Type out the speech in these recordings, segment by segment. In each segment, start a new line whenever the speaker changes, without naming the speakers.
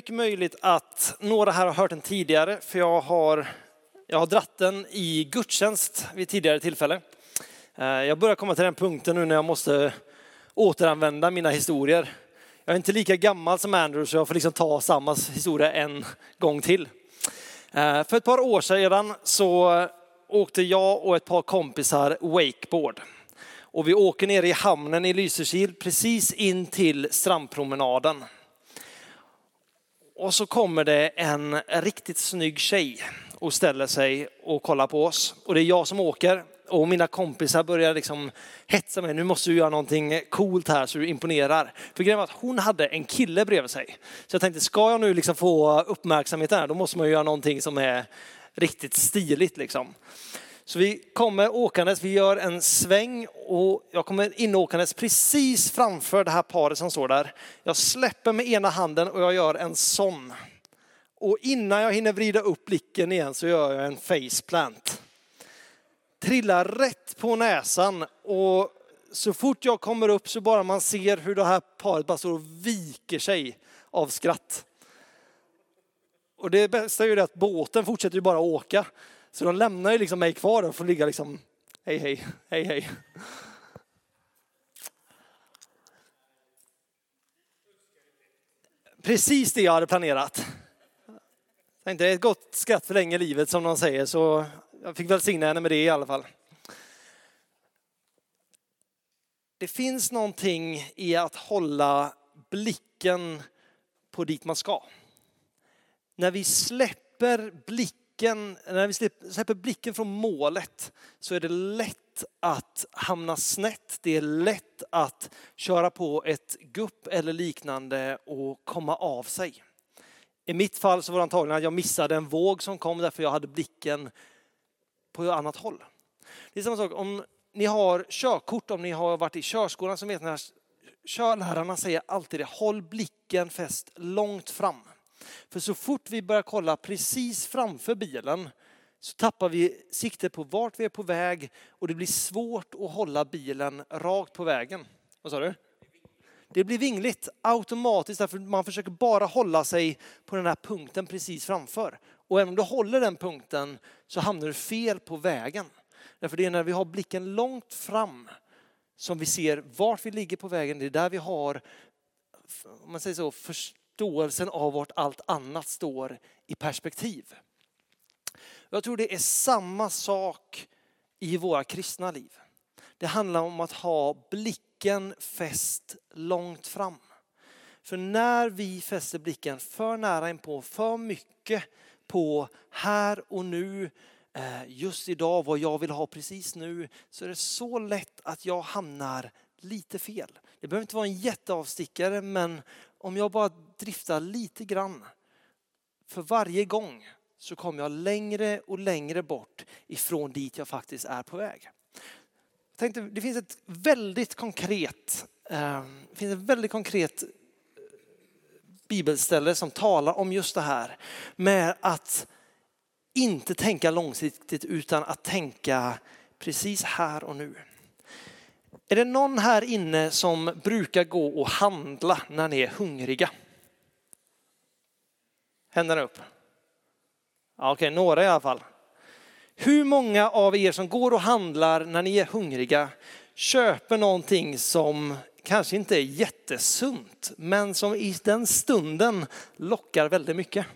mycket möjligt att några här har hört den tidigare, för jag har, jag har dratt den i gudstjänst vid tidigare tillfälle. Eh, jag börjar komma till den punkten nu när jag måste återanvända mina historier. Jag är inte lika gammal som Andrew så jag får liksom ta samma historia en gång till. Eh, för ett par år sedan så åkte jag och ett par kompisar wakeboard. Och vi åker ner i hamnen i Lysekil precis in till strandpromenaden. Och så kommer det en riktigt snygg tjej och ställer sig och kollar på oss. Och det är jag som åker och mina kompisar börjar liksom hetsa mig. Nu måste du göra någonting coolt här så du imponerar. För grejen var att hon hade en kille bredvid sig. Så jag tänkte, ska jag nu liksom få uppmärksamhet här, då måste man ju göra någonting som är riktigt stiligt liksom. Så vi kommer åkandes, vi gör en sväng och jag kommer inåkandes precis framför det här paret som står där. Jag släpper med ena handen och jag gör en sån. Och innan jag hinner vrida upp blicken igen så gör jag en faceplant. Trillar rätt på näsan och så fort jag kommer upp så bara man ser hur det här paret bara står och viker sig av skratt. Och det bästa är ju det att båten fortsätter ju bara åka. Så de lämnar ju liksom mig kvar och får ligga liksom, hej hej, hej hej. Precis det jag hade planerat. Jag tänkte, ett gott skratt för länge livet som de säger, så jag fick välsigna henne med det i alla fall. Det finns någonting i att hålla blicken på dit man ska. När vi släpper blicken blicken, när vi släpper blicken från målet så är det lätt att hamna snett. Det är lätt att köra på ett gupp eller liknande och komma av sig. I mitt fall så var det antagligen att jag missade en våg som kom därför jag hade blicken på ett annat håll. Det är samma sak om ni har körkort, om ni har varit i körskolan så vet ni att körlärarna säger alltid det, håll blicken fäst långt fram. För så fort vi börjar kolla precis framför bilen så tappar vi sikte på vart vi är på väg och det blir svårt att hålla bilen rakt på vägen. Vad sa du? Det blir vingligt automatiskt därför man försöker bara hålla sig på den här punkten precis framför. Och även om du håller den punkten så hamnar du fel på vägen. Därför det är när vi har blicken långt fram som vi ser vart vi ligger på vägen. Det är där vi har, om man säger så, förståelsen av vart allt annat står i perspektiv. Jag tror det är samma sak i våra kristna liv. Det handlar om att ha blicken fäst långt fram. För när vi fäster blicken för nära inpå, för mycket på här och nu, eh, just idag, vad jag vill ha precis nu, så är det så lätt att jag hamnar lite fel. Det behöver inte vara en jätteavstickare, men om jag bara driftar lite grann för varje gång så kommer jag längre och längre bort ifrån dit jag faktiskt är på väg. Jag tänkte, det finns ett väldigt konkret, eh, det finns ett väldigt konkret eh, bibelställe som talar om just det här med att inte tänka långsiktigt utan att tänka precis här och nu. Är det någon här inne som brukar gå och handla när ni är hungriga? Händerna upp. Ja, Okej, några i alla fall. Hur många av er som går och handlar när ni är hungriga köper någonting som kanske inte är jättesunt, men som i den stunden lockar väldigt mycket?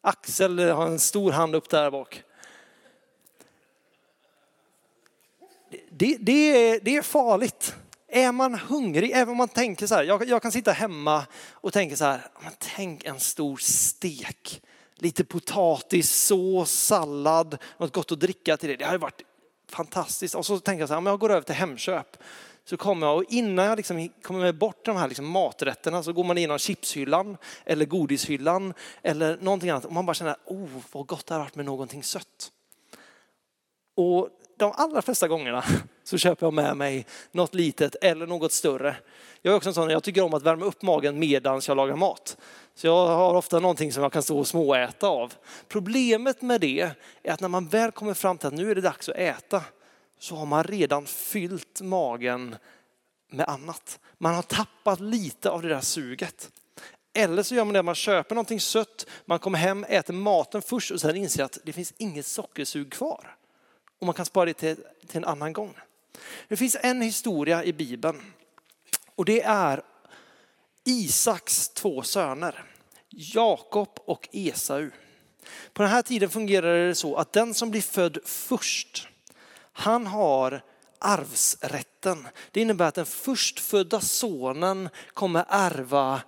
Axel har en stor hand upp där bak. Det, det, är, det är farligt. Är man hungrig, även om man tänker så här, jag, jag kan sitta hemma och tänka så här, men tänk en stor stek, lite potatis, sås, sallad, något gott att dricka till det. Det hade varit fantastiskt. Och så tänker jag så här, om jag går över till Hemköp så kommer jag och innan jag liksom kommer bort de här liksom maträtterna så går man igenom chipshyllan eller godishyllan eller någonting annat och man bara känner, oh vad gott det har varit med någonting sött. Och de allra flesta gångerna så köper jag med mig något litet eller något större. Jag är också en sån, jag tycker om att värma upp magen medan jag lagar mat. Så jag har ofta någonting som jag kan stå och småäta av. Problemet med det är att när man väl kommer fram till att nu är det dags att äta så har man redan fyllt magen med annat. Man har tappat lite av det där suget. Eller så gör man det, man köper någonting sött, man kommer hem, äter maten först och sen inser att det finns inget sockersug kvar. Och man kan spara det till, till en annan gång. Det finns en historia i Bibeln och det är Isaks två söner, Jakob och Esau. På den här tiden fungerade det så att den som blir född först, han har arvsrätten. Det innebär att den förstfödda sonen kommer ärva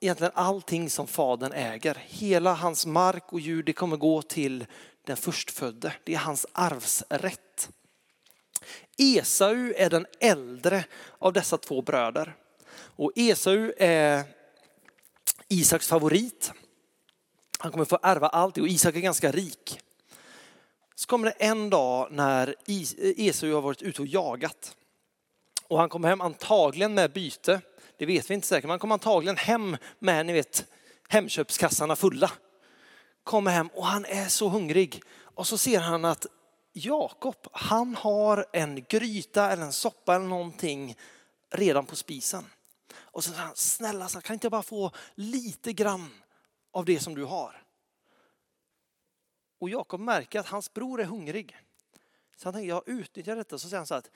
egentligen allting som fadern äger. Hela hans mark och djur, det kommer gå till den förstfödde. Det är hans arvsrätt. Esau är den äldre av dessa två bröder. Och Esau är Isaks favorit. Han kommer få ärva allt och Isak är ganska rik. Så kommer det en dag när Esau har varit ute och jagat. Och han kommer hem antagligen med byte. Det vet vi inte säkert, men han kommer antagligen hem med, ni vet, Hemköpskassarna fulla. Kommer hem och han är så hungrig. Och så ser han att Jakob, han har en gryta eller en soppa eller någonting redan på spisen. Och så säger han, snälla kan inte jag bara få lite grann av det som du har? Och Jakob märker att hans bror är hungrig. Så han tänker, jag utnyttjar detta. Så säger han så att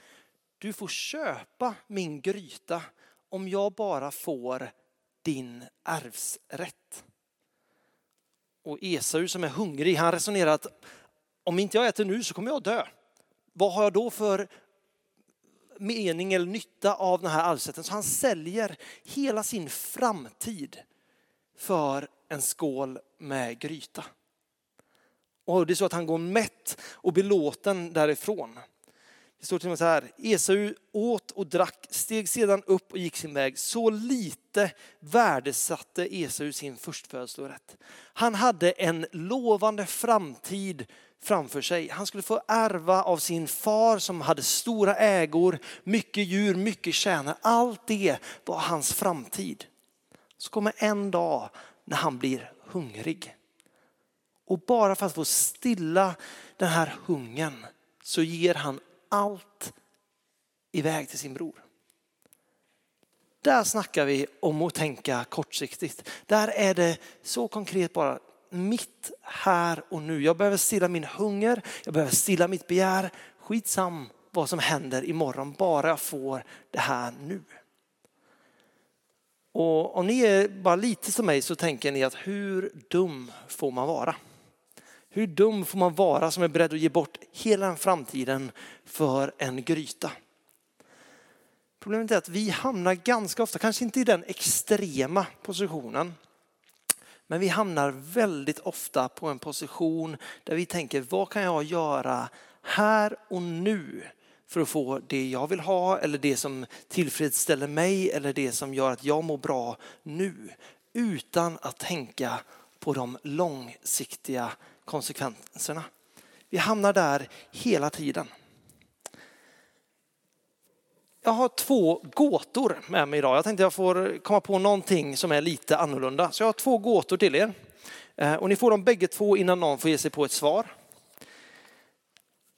du får köpa min gryta om jag bara får din arvsrätt. Och Esau som är hungrig, han resonerar att om inte jag äter nu så kommer jag dö. Vad har jag då för mening eller nytta av den här arvsrätten? Så han säljer hela sin framtid för en skål med gryta. Och det är så att han går mätt och belåten därifrån. Det står till och med så här, Esau åt och drack, steg sedan upp och gick sin väg. Så lite värdesatte Esau sin förstfödslorätt. Han hade en lovande framtid framför sig. Han skulle få ärva av sin far som hade stora ägor, mycket djur, mycket tjänare. Allt det var hans framtid. Så kommer en dag när han blir hungrig. Och bara för att få stilla den här hungern så ger han allt iväg till sin bror. Där snackar vi om att tänka kortsiktigt. Där är det så konkret bara mitt här och nu. Jag behöver stilla min hunger, jag behöver stilla mitt begär. Skitsam vad som händer imorgon, bara jag får det här nu. Och om ni är bara lite som mig så tänker ni att hur dum får man vara? Hur dum får man vara som är beredd att ge bort hela den framtiden för en gryta? Problemet är att vi hamnar ganska ofta, kanske inte i den extrema positionen, men vi hamnar väldigt ofta på en position där vi tänker, vad kan jag göra här och nu för att få det jag vill ha eller det som tillfredsställer mig eller det som gör att jag mår bra nu. Utan att tänka på de långsiktiga konsekvenserna. Vi hamnar där hela tiden. Jag har två gåtor med mig idag. Jag tänkte jag får komma på någonting som är lite annorlunda. Så jag har två gåtor till er. Eh, och ni får dem bägge två innan någon får ge sig på ett svar.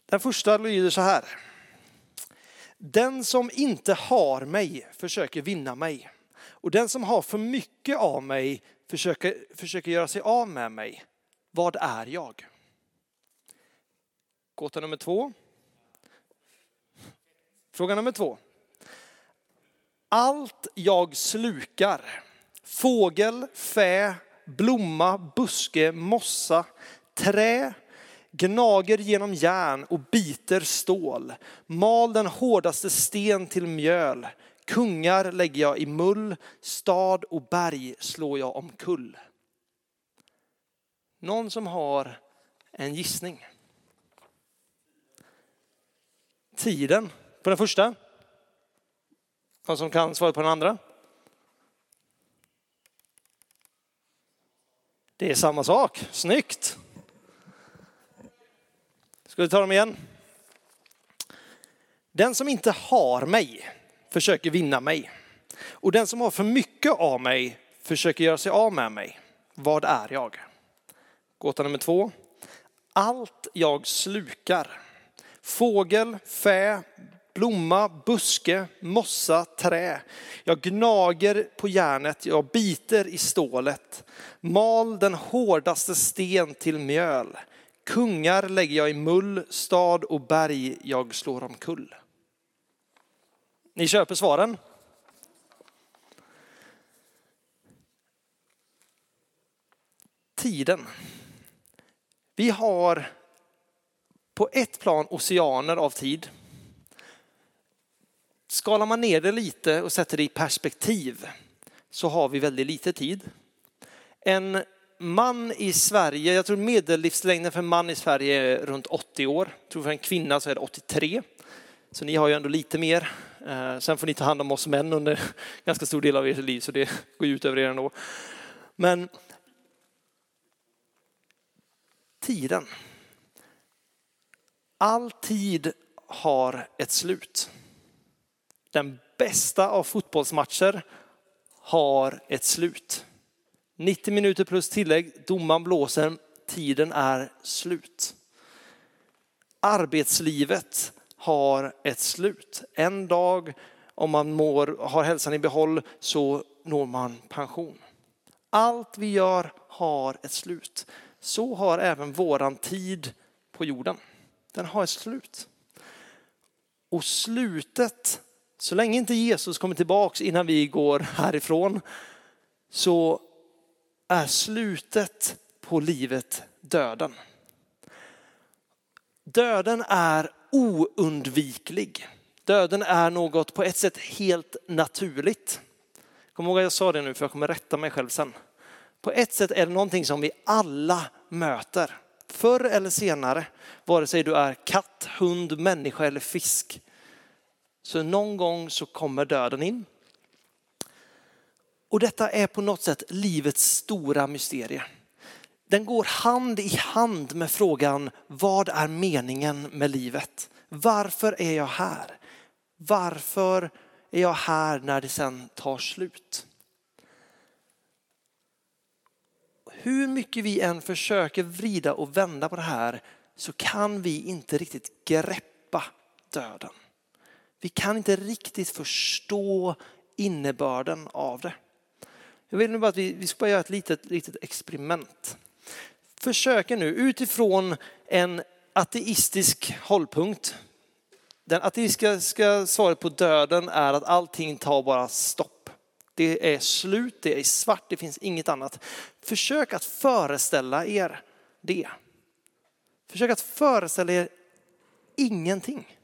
Den första lyder så här. Den som inte har mig försöker vinna mig. Och den som har för mycket av mig försöker, försöker göra sig av med mig. Vad är jag? Gåta nummer två. Fråga nummer två. Allt jag slukar, fågel, fä, blomma, buske, mossa, trä, gnager genom järn och biter stål. Mal den hårdaste sten till mjöl. Kungar lägger jag i mull, stad och berg slår jag omkull. Någon som har en gissning? Tiden på den första? Någon som kan svara på den andra? Det är samma sak. Snyggt! Ska vi ta dem igen? Den som inte har mig försöker vinna mig. Och den som har för mycket av mig försöker göra sig av med mig. Vad är jag? Gåta nummer två. Allt jag slukar. Fågel, fä, blomma, buske, mossa, trä. Jag gnager på järnet, jag biter i stålet. Mal den hårdaste sten till mjöl. Kungar lägger jag i mull, stad och berg jag slår omkull. Ni köper svaren? Tiden. Vi har på ett plan oceaner av tid. Skalar man ner det lite och sätter det i perspektiv så har vi väldigt lite tid. En man i Sverige, jag tror medellivslängden för en man i Sverige är runt 80 år. Jag tror för en kvinna så är det 83. Så ni har ju ändå lite mer. Eh, sen får ni ta hand om oss män under ganska stor del av ert liv så det går ju ut över er ändå. Men tiden. All tid har ett slut. Den bästa av fotbollsmatcher har ett slut. 90 minuter plus tillägg, domaren blåser, tiden är slut. Arbetslivet har ett slut. En dag, om man mår, har hälsan i behåll, så når man pension. Allt vi gör har ett slut. Så har även våran tid på jorden. Den har ett slut. Och slutet, så länge inte Jesus kommer tillbaks innan vi går härifrån, så är slutet på livet döden. Döden är oundviklig. Döden är något på ett sätt helt naturligt. Kom ihåg att jag sa det nu för jag kommer rätta mig själv sen. På ett sätt är det någonting som vi alla möter. Förr eller senare, vare sig du är katt, hund, människa eller fisk. Så någon gång så kommer döden in. Och detta är på något sätt livets stora mysterie. Den går hand i hand med frågan, vad är meningen med livet? Varför är jag här? Varför är jag här när det sen tar slut? Hur mycket vi än försöker vrida och vända på det här så kan vi inte riktigt greppa döden. Vi kan inte riktigt förstå innebörden av det. Jag vill nu bara att vi, vi ska bara göra ett litet, litet experiment. Försöker nu utifrån en ateistisk hållpunkt. Den ateistiska svaret på döden är att allting tar bara stopp. Det är slut, det är svart, det finns inget annat. Försök att föreställa er det. Försök att föreställa er ingenting.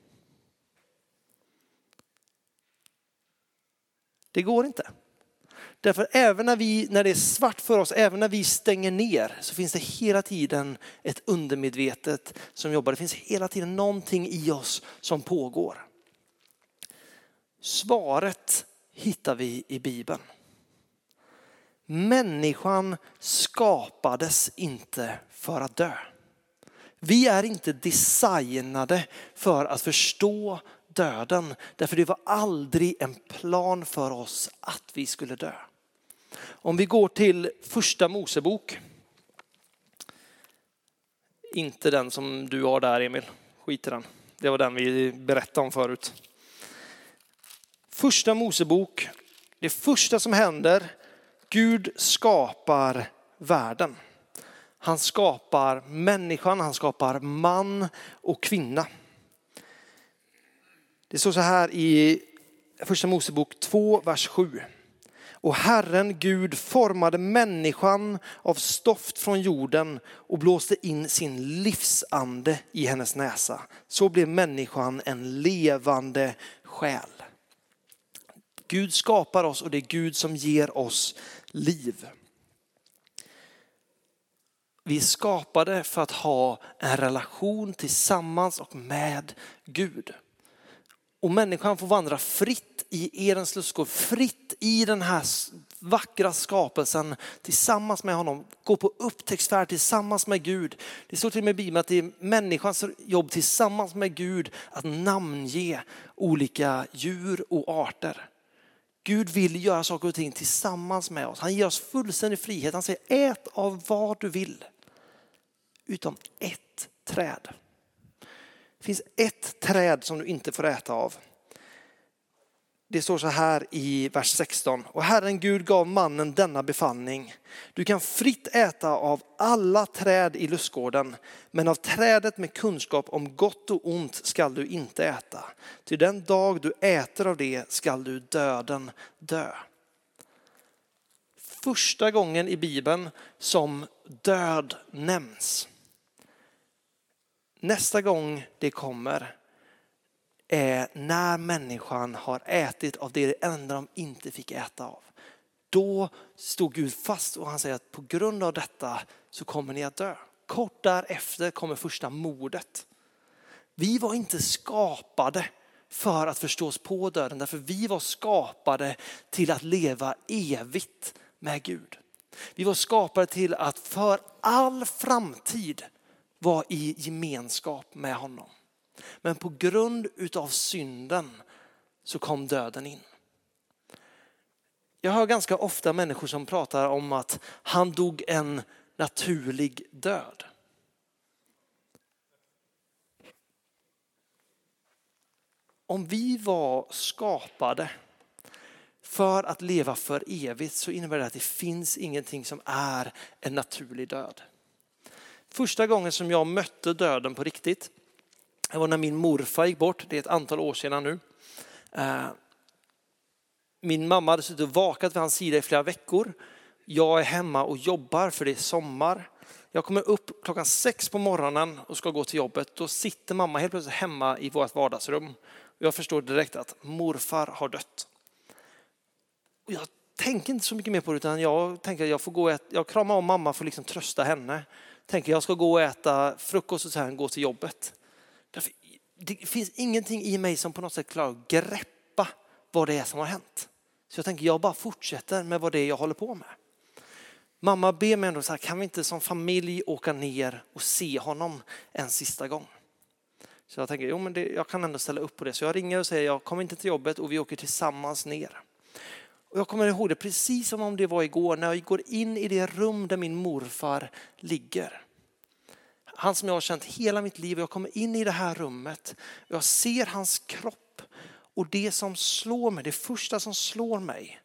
Det går inte. Därför även när, vi, när det är svart för oss, även när vi stänger ner så finns det hela tiden ett undermedvetet som jobbar. Det finns hela tiden någonting i oss som pågår. Svaret hittar vi i Bibeln. Människan skapades inte för att dö. Vi är inte designade för att förstå döden. Därför det var aldrig en plan för oss att vi skulle dö. Om vi går till första Mosebok. Inte den som du har där Emil, skit i den. Det var den vi berättade om förut. Första Mosebok, det första som händer, Gud skapar världen. Han skapar människan, han skapar man och kvinna. Det står så här i första Mosebok 2, vers 7. Och Herren Gud formade människan av stoft från jorden och blåste in sin livsande i hennes näsa. Så blev människan en levande själ. Gud skapar oss och det är Gud som ger oss liv. Vi är skapade för att ha en relation tillsammans och med Gud. Och människan får vandra fritt i Edens lustgård, fritt i den här vackra skapelsen tillsammans med honom. Gå på upptäcktsfärd tillsammans med Gud. Det står till och med i Bibeln att det är människans jobb tillsammans med Gud att namnge olika djur och arter. Gud vill göra saker och ting tillsammans med oss. Han ger oss fullständig frihet. Han säger ät av vad du vill. Utom ett träd. Det finns ett träd som du inte får äta av. Det står så här i vers 16. Och Herren Gud gav mannen denna befallning. Du kan fritt äta av alla träd i lustgården, men av trädet med kunskap om gott och ont skall du inte äta. Till den dag du äter av det skall du döden dö. Första gången i Bibeln som död nämns. Nästa gång det kommer Eh, när människan har ätit av det enda de inte fick äta av. Då stod Gud fast och han säger att på grund av detta så kommer ni att dö. Kort därefter kommer första mordet. Vi var inte skapade för att förstås på döden, därför vi var skapade till att leva evigt med Gud. Vi var skapade till att för all framtid vara i gemenskap med honom. Men på grund utav synden så kom döden in. Jag hör ganska ofta människor som pratar om att han dog en naturlig död. Om vi var skapade för att leva för evigt så innebär det att det finns ingenting som är en naturlig död. Första gången som jag mötte döden på riktigt, det var när min morfar gick bort, det är ett antal år sedan nu. Eh, min mamma hade suttit och vakat vid hans sida i flera veckor. Jag är hemma och jobbar för det är sommar. Jag kommer upp klockan sex på morgonen och ska gå till jobbet. Då sitter mamma helt plötsligt hemma i vårt vardagsrum. Jag förstår direkt att morfar har dött. Och jag tänker inte så mycket mer på det utan jag tänker att jag får gå och äta, jag kramar om mamma för att liksom trösta henne. Tänker jag ska gå och äta frukost och sen gå till jobbet. Det finns ingenting i mig som på något sätt klarar att greppa vad det är som har hänt. Så jag tänker jag bara fortsätter med vad det är jag håller på med. Mamma ber mig ändå så här, kan vi inte som familj åka ner och se honom en sista gång? Så jag tänker, jo men det, jag kan ändå ställa upp på det. Så jag ringer och säger, jag kommer inte till jobbet och vi åker tillsammans ner. Och jag kommer ihåg det precis som om det var igår när jag går in i det rum där min morfar ligger. Han som jag har känt hela mitt liv. Jag kommer in i det här rummet. Jag ser hans kropp och det som slår mig, det första som slår mig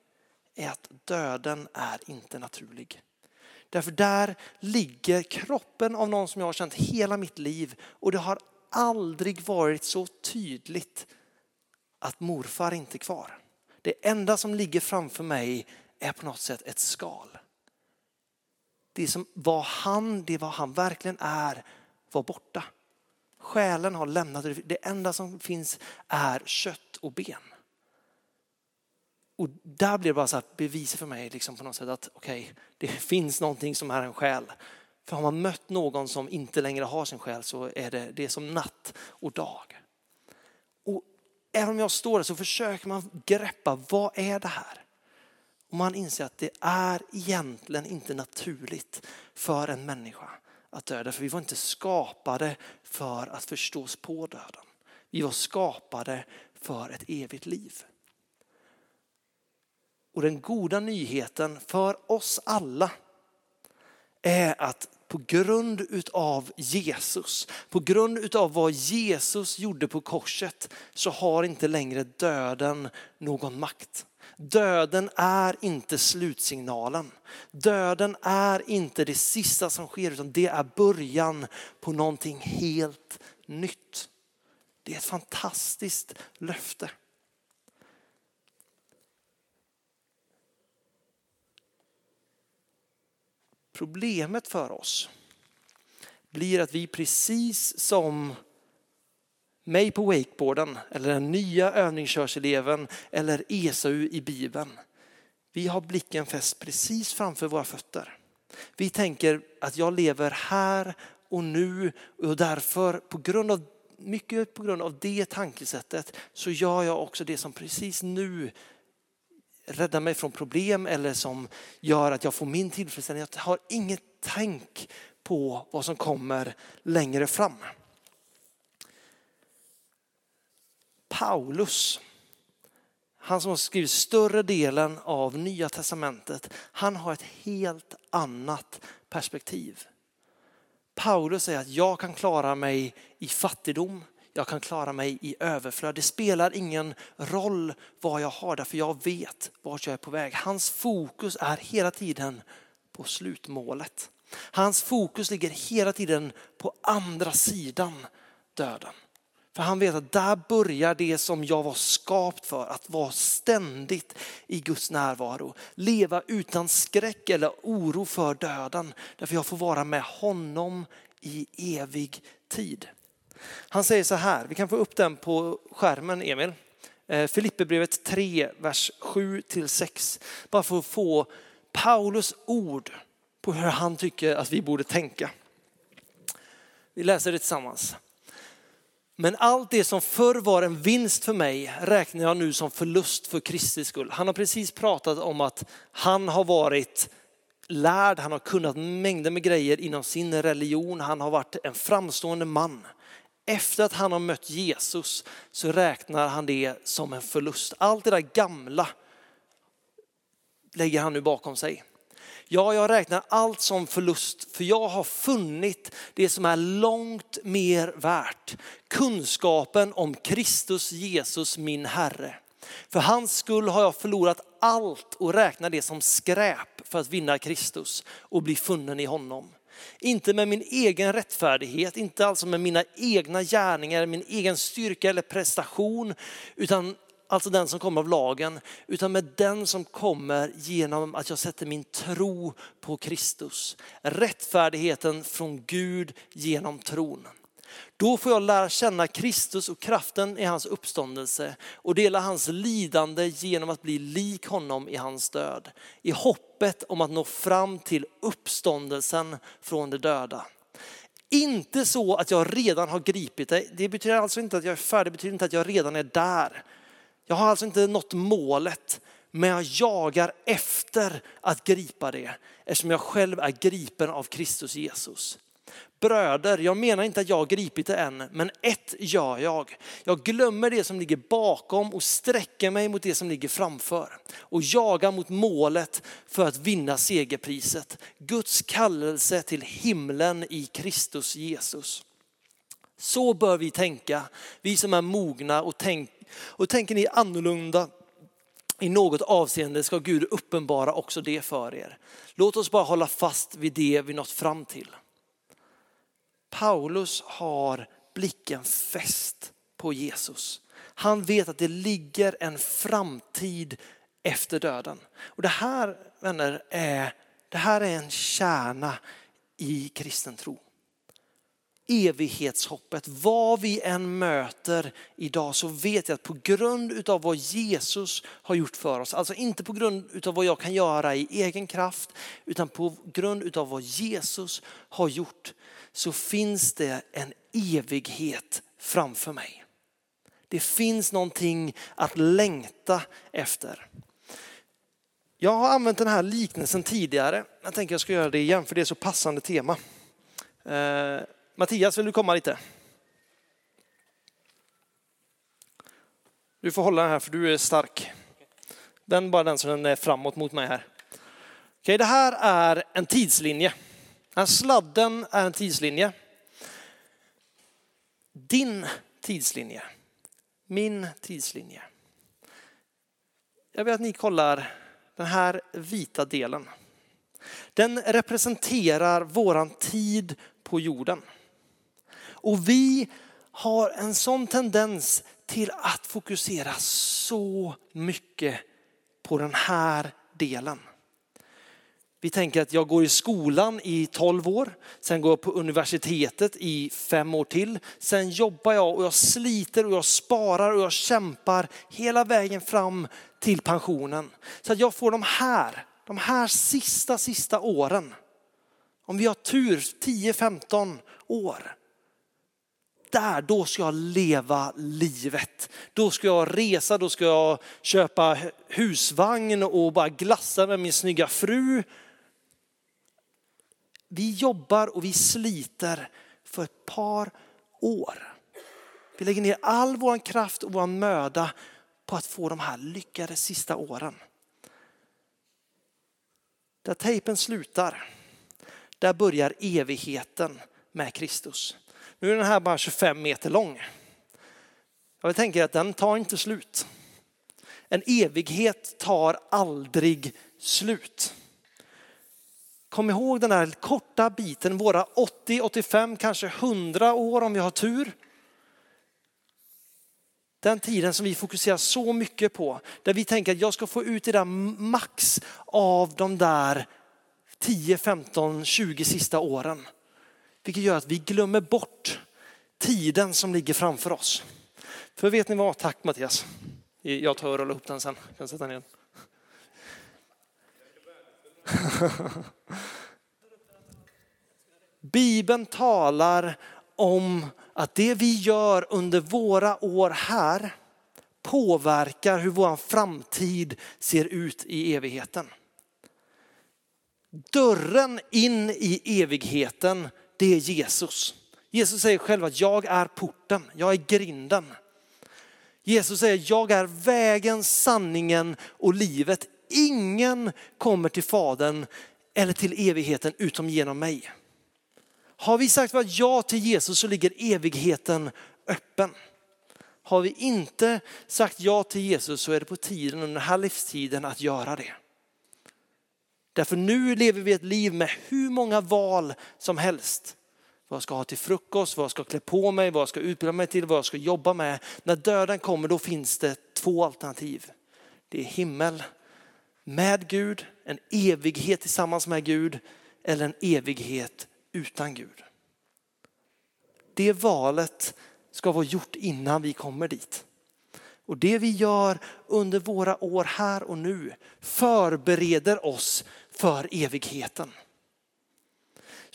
är att döden är inte naturlig. Därför där ligger kroppen av någon som jag har känt hela mitt liv och det har aldrig varit så tydligt att morfar inte är kvar. Det enda som ligger framför mig är på något sätt ett skal. Det som var han, det var han verkligen är, var borta. Själen har lämnat det. Enda som finns är kött och ben. Och där blir det bara så här bevis för mig liksom på något sätt att okej, okay, det finns någonting som är en själ. För har man mött någon som inte längre har sin själ så är det, det är som natt och dag. Och även om jag står där så försöker man greppa, vad är det här? Och man inser att det är egentligen inte naturligt för en människa att dö. För vi var inte skapade för att förstås på döden. Vi var skapade för ett evigt liv. Och den goda nyheten för oss alla är att på grund av Jesus, på grund av vad Jesus gjorde på korset så har inte längre döden någon makt. Döden är inte slutsignalen. Döden är inte det sista som sker utan det är början på någonting helt nytt. Det är ett fantastiskt löfte. Problemet för oss blir att vi precis som mig på wakeboarden eller den nya övningskörseleven eller Esau i Bibeln. Vi har blicken fäst precis framför våra fötter. Vi tänker att jag lever här och nu och därför på grund av, mycket på grund av det tankesättet så gör jag också det som precis nu räddar mig från problem eller som gör att jag får min tillfredsställning. Jag har inget tänk på vad som kommer längre fram. Paulus, han som har skrivit större delen av nya testamentet, han har ett helt annat perspektiv. Paulus säger att jag kan klara mig i fattigdom, jag kan klara mig i överflöd. Det spelar ingen roll vad jag har därför jag vet vart jag är på väg. Hans fokus är hela tiden på slutmålet. Hans fokus ligger hela tiden på andra sidan döden. För han vet att där börjar det som jag var skapt för, att vara ständigt i Guds närvaro. Leva utan skräck eller oro för döden. Därför jag får vara med honom i evig tid. Han säger så här, vi kan få upp den på skärmen Emil. Eh, Filipperbrevet 3, vers 7-6. Bara för att få Paulus ord på hur han tycker att vi borde tänka. Vi läser det tillsammans. Men allt det som förr var en vinst för mig räknar jag nu som förlust för Kristi skull. Han har precis pratat om att han har varit lärd, han har kunnat mängder med grejer inom sin religion, han har varit en framstående man. Efter att han har mött Jesus så räknar han det som en förlust. Allt det där gamla lägger han nu bakom sig. Ja, jag räknar allt som förlust för jag har funnit det som är långt mer värt. Kunskapen om Kristus Jesus min Herre. För hans skull har jag förlorat allt och räknar det som skräp för att vinna Kristus och bli funnen i honom. Inte med min egen rättfärdighet, inte alltså med mina egna gärningar, min egen styrka eller prestation, utan alltså den som kommer av lagen, utan med den som kommer genom att jag sätter min tro på Kristus. Rättfärdigheten från Gud genom tron. Då får jag lära känna Kristus och kraften i hans uppståndelse och dela hans lidande genom att bli lik honom i hans död. I hoppet om att nå fram till uppståndelsen från de döda. Inte så att jag redan har gripit dig, Det betyder alltså inte att jag är färdig, det betyder inte att jag redan är där. Jag har alltså inte nått målet, men jag jagar efter att gripa det eftersom jag själv är gripen av Kristus Jesus. Bröder, jag menar inte att jag har gripit det än, men ett gör jag. Jag glömmer det som ligger bakom och sträcker mig mot det som ligger framför. Och jagar mot målet för att vinna segerpriset. Guds kallelse till himlen i Kristus Jesus. Så bör vi tänka, vi som är mogna och, tänk, och tänker ni annorlunda i något avseende ska Gud uppenbara också det för er. Låt oss bara hålla fast vid det vi nått fram till. Paulus har blicken fäst på Jesus. Han vet att det ligger en framtid efter döden. Och det här vänner är, det här är en kärna i kristen tro. Evighetshoppet, vad vi än möter idag så vet jag att på grund av vad Jesus har gjort för oss, alltså inte på grund av vad jag kan göra i egen kraft, utan på grund av vad Jesus har gjort så finns det en evighet framför mig. Det finns någonting att längta efter. Jag har använt den här liknelsen tidigare. Jag tänker jag ska göra det igen för det är så passande tema. Eh, Mattias, vill du komma lite? Du får hålla den här för du är stark. Den bara den som den är framåt mot mig här. Okej, det här är en tidslinje. Den här sladden är en tidslinje. Din tidslinje, min tidslinje. Jag vill att ni kollar den här vita delen. Den representerar våran tid på jorden. Och vi har en sån tendens till att fokusera så mycket på den här delen. Vi tänker att jag går i skolan i 12 år, sen går jag på universitetet i fem år till. Sen jobbar jag och jag sliter och jag sparar och jag kämpar hela vägen fram till pensionen. Så att jag får de här, de här sista, sista åren. Om vi har tur, 10-15 år. Där, då ska jag leva livet. Då ska jag resa, då ska jag köpa husvagn och bara glassa med min snygga fru vi jobbar och vi sliter för ett par år. Vi lägger ner all vår kraft och vår möda på att få de här lyckade sista åren. Där tejpen slutar, där börjar evigheten med Kristus. Nu är den här bara 25 meter lång. Jag tänker att den tar inte slut. En evighet tar aldrig slut. Kom ihåg den här korta biten, våra 80, 85, kanske 100 år om vi har tur. Den tiden som vi fokuserar så mycket på, där vi tänker att jag ska få ut det där max av de där 10, 15, 20 sista åren. Vilket gör att vi glömmer bort tiden som ligger framför oss. För vet ni vad, tack Mattias. Jag tar och rullar upp den sen. Jag kan sätta ner den. Bibeln talar om att det vi gör under våra år här påverkar hur vår framtid ser ut i evigheten. Dörren in i evigheten, det är Jesus. Jesus säger själv att jag är porten, jag är grinden. Jesus säger jag är vägen, sanningen och livet. Ingen kommer till Fadern eller till evigheten utom genom mig. Har vi sagt vad ja till Jesus så ligger evigheten öppen. Har vi inte sagt ja till Jesus så är det på tiden under den här livstiden att göra det. Därför nu lever vi ett liv med hur många val som helst. Vad jag ska ha till frukost, vad jag ska klä på mig, vad jag ska utbilda mig till, vad jag ska jobba med. När döden kommer då finns det två alternativ. Det är himmel med Gud, en evighet tillsammans med Gud eller en evighet utan Gud. Det valet ska vara gjort innan vi kommer dit. Och det vi gör under våra år här och nu förbereder oss för evigheten.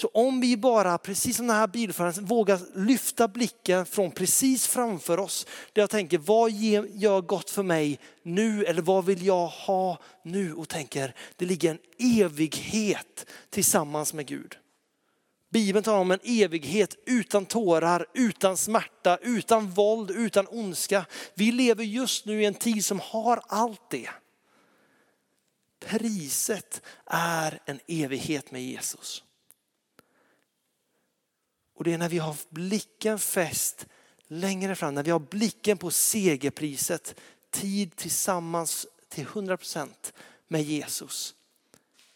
Så om vi bara, precis som den här bilföraren, vågar lyfta blicken från precis framför oss. Där jag tänker, vad gör gott för mig nu? Eller vad vill jag ha nu? Och tänker, det ligger en evighet tillsammans med Gud. Bibeln talar om en evighet utan tårar, utan smärta, utan våld, utan ondska. Vi lever just nu i en tid som har allt det. Priset är en evighet med Jesus. Och det är när vi har blicken fäst längre fram, när vi har blicken på segerpriset, tid tillsammans till 100% med Jesus.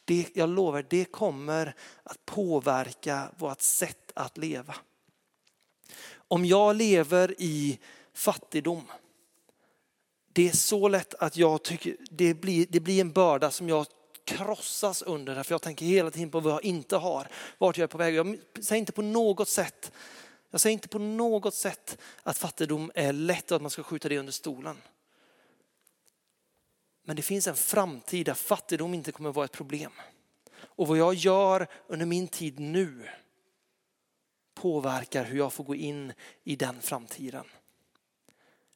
Det, jag lovar, det kommer att påverka vårt sätt att leva. Om jag lever i fattigdom, det är så lätt att jag tycker det blir, det blir en börda som jag krossas under. För jag tänker hela tiden på vad jag inte har, vart jag är på väg. Jag säger inte på något sätt, jag säger inte på något sätt att fattigdom är lätt och att man ska skjuta det under stolen. Men det finns en framtid där fattigdom inte kommer att vara ett problem. Och vad jag gör under min tid nu påverkar hur jag får gå in i den framtiden.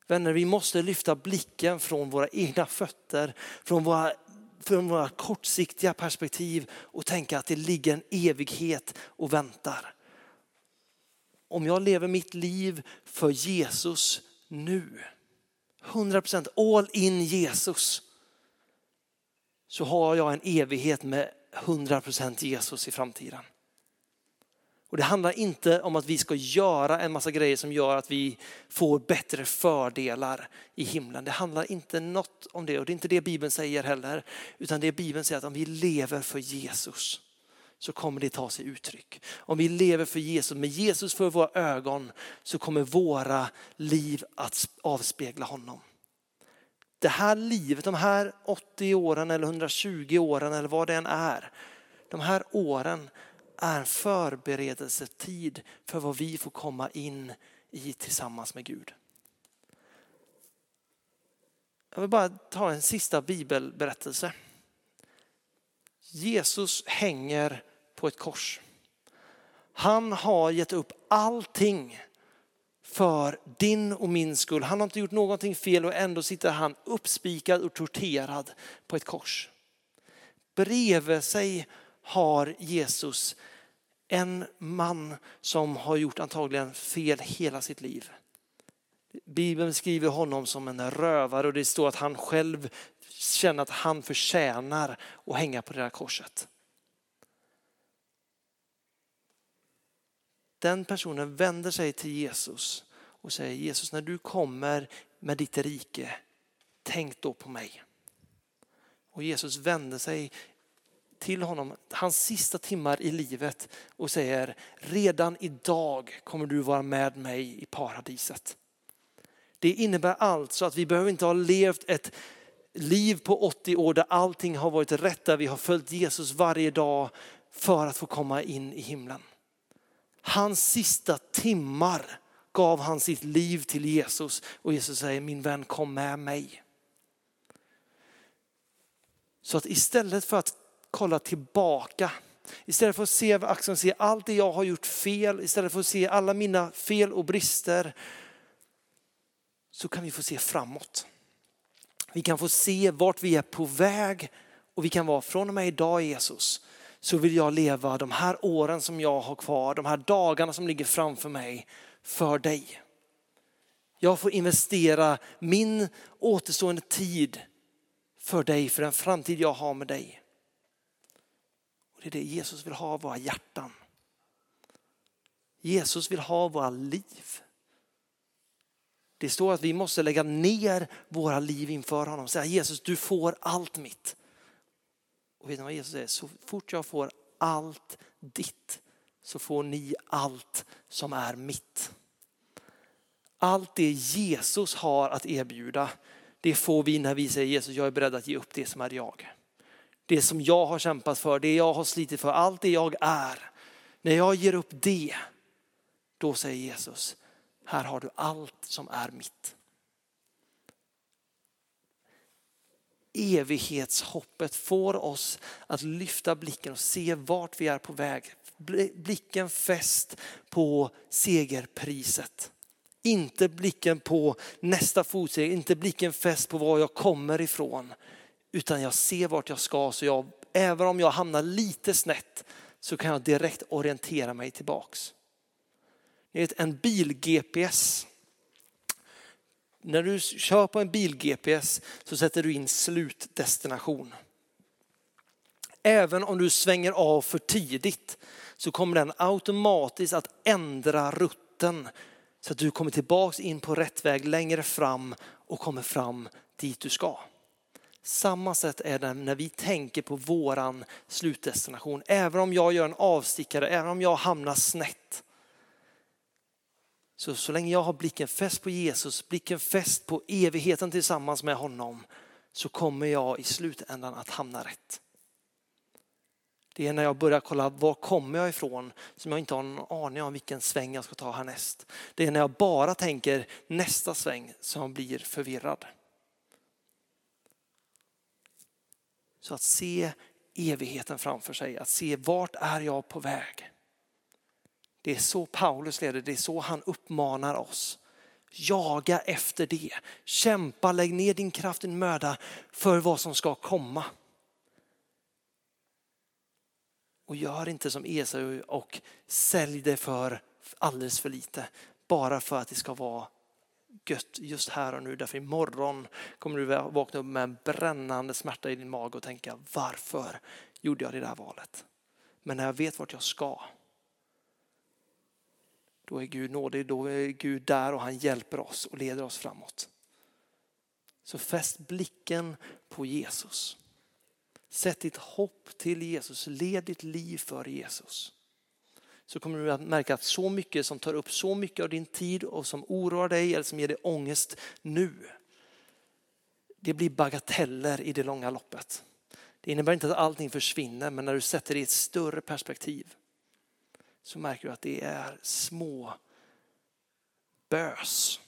Vänner, vi måste lyfta blicken från våra egna fötter, från våra, från våra kortsiktiga perspektiv och tänka att det ligger en evighet och väntar. Om jag lever mitt liv för Jesus nu, 100% all in Jesus, så har jag en evighet med 100% Jesus i framtiden. Och det handlar inte om att vi ska göra en massa grejer som gör att vi får bättre fördelar i himlen. Det handlar inte något om det och det är inte det Bibeln säger heller. Utan det Bibeln säger att om vi lever för Jesus så kommer det ta sig uttryck. Om vi lever för Jesus, med Jesus för våra ögon så kommer våra liv att avspegla honom det här livet, de här 80 åren eller 120 åren eller vad det än är. De här åren är en förberedelsetid för vad vi får komma in i tillsammans med Gud. Jag vill bara ta en sista bibelberättelse. Jesus hänger på ett kors. Han har gett upp allting för din och min skull. Han har inte gjort någonting fel och ändå sitter han uppspikad och torterad på ett kors. Bredvid sig har Jesus en man som har gjort antagligen fel hela sitt liv. Bibeln skriver honom som en rövare och det står att han själv känner att han förtjänar att hänga på det där korset. Den personen vänder sig till Jesus och säger Jesus när du kommer med ditt rike, tänk då på mig. Och Jesus vände sig till honom hans sista timmar i livet och säger redan idag kommer du vara med mig i paradiset. Det innebär alltså att vi behöver inte ha levt ett liv på 80 år där allting har varit rätt, där vi har följt Jesus varje dag för att få komma in i himlen. Hans sista timmar gav han sitt liv till Jesus och Jesus säger min vän kom med mig. Så att istället för att kolla tillbaka, istället för att se över axeln, se allt det jag har gjort fel, istället för att se alla mina fel och brister, så kan vi få se framåt. Vi kan få se vart vi är på väg och vi kan vara från och med idag Jesus så vill jag leva de här åren som jag har kvar, de här dagarna som ligger framför mig för dig. Jag får investera min återstående tid för dig, för den framtid jag har med dig. Det är det Jesus vill ha våra hjärtan. Jesus vill ha våra liv. Det står att vi måste lägga ner våra liv inför honom. Säga Jesus du får allt mitt. Och vet ni vad Jesus säger? Så fort jag får allt ditt så får ni allt som är mitt. Allt det Jesus har att erbjuda, det får vi när vi säger Jesus, jag är beredd att ge upp det som är jag. Det som jag har kämpat för, det jag har slitit för, allt det jag är. När jag ger upp det, då säger Jesus, här har du allt som är mitt. Evighetshoppet får oss att lyfta blicken och se vart vi är på väg. Blicken fäst på segerpriset. Inte blicken på nästa fotsteg, inte blicken fäst på var jag kommer ifrån. Utan jag ser vart jag ska så jag, även om jag hamnar lite snett så kan jag direkt orientera mig tillbaks. En bil-GPS. När du kör på en bil-GPS så sätter du in slutdestination. Även om du svänger av för tidigt så kommer den automatiskt att ändra rutten så att du kommer tillbaks in på rätt väg längre fram och kommer fram dit du ska. Samma sätt är det när vi tänker på våran slutdestination. Även om jag gör en avstickare, även om jag hamnar snett. Så, så länge jag har blicken fäst på Jesus, blicken fäst på evigheten tillsammans med honom, så kommer jag i slutändan att hamna rätt. Det är när jag börjar kolla var kommer jag ifrån som jag inte har någon aning om vilken sväng jag ska ta härnäst. Det är när jag bara tänker nästa sväng som jag blir förvirrad. Så att se evigheten framför sig, att se vart är jag på väg. Det är så Paulus leder, det är så han uppmanar oss. Jaga efter det, kämpa, lägg ner din kraft, din möda för vad som ska komma. Och gör inte som Esau och sälj det för alldeles för lite. Bara för att det ska vara gött just här och nu. Därför imorgon kommer du vakna upp med en brännande smärta i din mage och tänka varför gjorde jag det där valet? Men när jag vet vart jag ska, då är Gud nådig, då är Gud där och han hjälper oss och leder oss framåt. Så fäst blicken på Jesus. Sätt ditt hopp till Jesus, led ditt liv för Jesus. Så kommer du att märka att så mycket som tar upp så mycket av din tid och som oroar dig eller som ger dig ångest nu. Det blir bagateller i det långa loppet. Det innebär inte att allting försvinner men när du sätter det i ett större perspektiv så märker du att det är små bös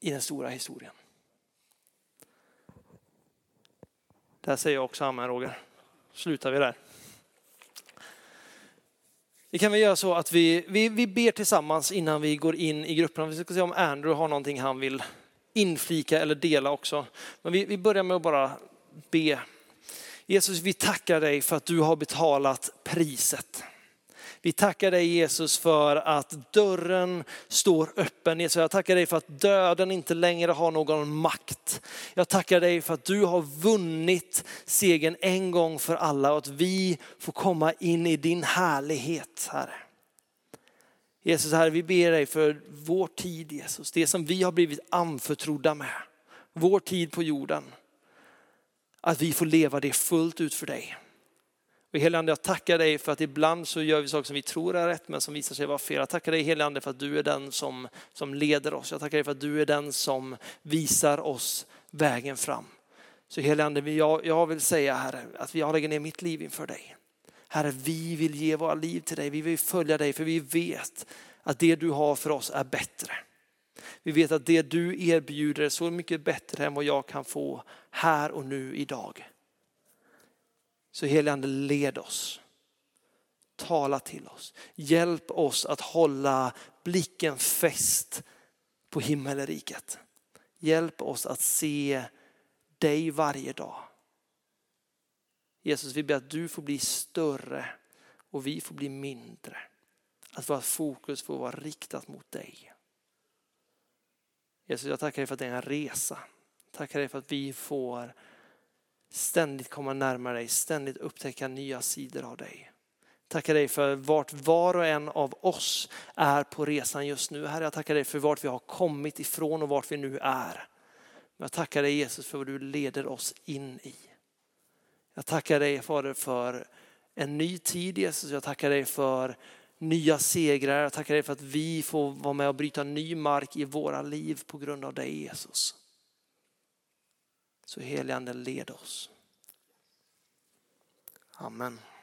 i den stora historien. Där säger jag också amen Roger. Slutar vi där. Vi kan väl göra så att vi, vi, vi ber tillsammans innan vi går in i grupperna. Vi ska se om Andrew har någonting han vill inflika eller dela också. Men vi, vi börjar med att bara be. Jesus, vi tackar dig för att du har betalat priset. Vi tackar dig Jesus för att dörren står öppen. Jesus, jag tackar dig för att döden inte längre har någon makt. Jag tackar dig för att du har vunnit segern en gång för alla och att vi får komma in i din härlighet, Herre. Jesus, Herre, vi ber dig för vår tid, Jesus. Det som vi har blivit anförtrodda med. Vår tid på jorden. Att vi får leva det fullt ut för dig. Och helige jag tackar dig för att ibland så gör vi saker som vi tror är rätt men som visar sig vara fel. Jag tackar dig helige för att du är den som, som leder oss. Jag tackar dig för att du är den som visar oss vägen fram. Så helige jag, jag vill säga Herre att jag lägger ner mitt liv inför dig. Herre, vi vill ge våra liv till dig. Vi vill följa dig för vi vet att det du har för oss är bättre. Vi vet att det du erbjuder är så mycket bättre än vad jag kan få här och nu idag. Så helige Ande, led oss. Tala till oss. Hjälp oss att hålla blicken fäst på himmelriket. Hjälp oss att se dig varje dag. Jesus, vi ber att du får bli större och vi får bli mindre. Att vårt fokus får vara riktat mot dig. Jesus, jag tackar dig för att det är en resa. Tackar dig för att vi får ständigt komma närmare dig, ständigt upptäcka nya sidor av dig. Tackar dig för vart var och en av oss är på resan just nu. Herre, jag tackar dig för vart vi har kommit ifrån och vart vi nu är. Jag tackar dig Jesus för vad du leder oss in i. Jag tackar dig Fader för en ny tid Jesus. Jag tackar dig för nya segrar. Jag tackar dig för att vi får vara med och bryta ny mark i våra liv på grund av dig Jesus. Så helige Ande led oss. Amen. Amen.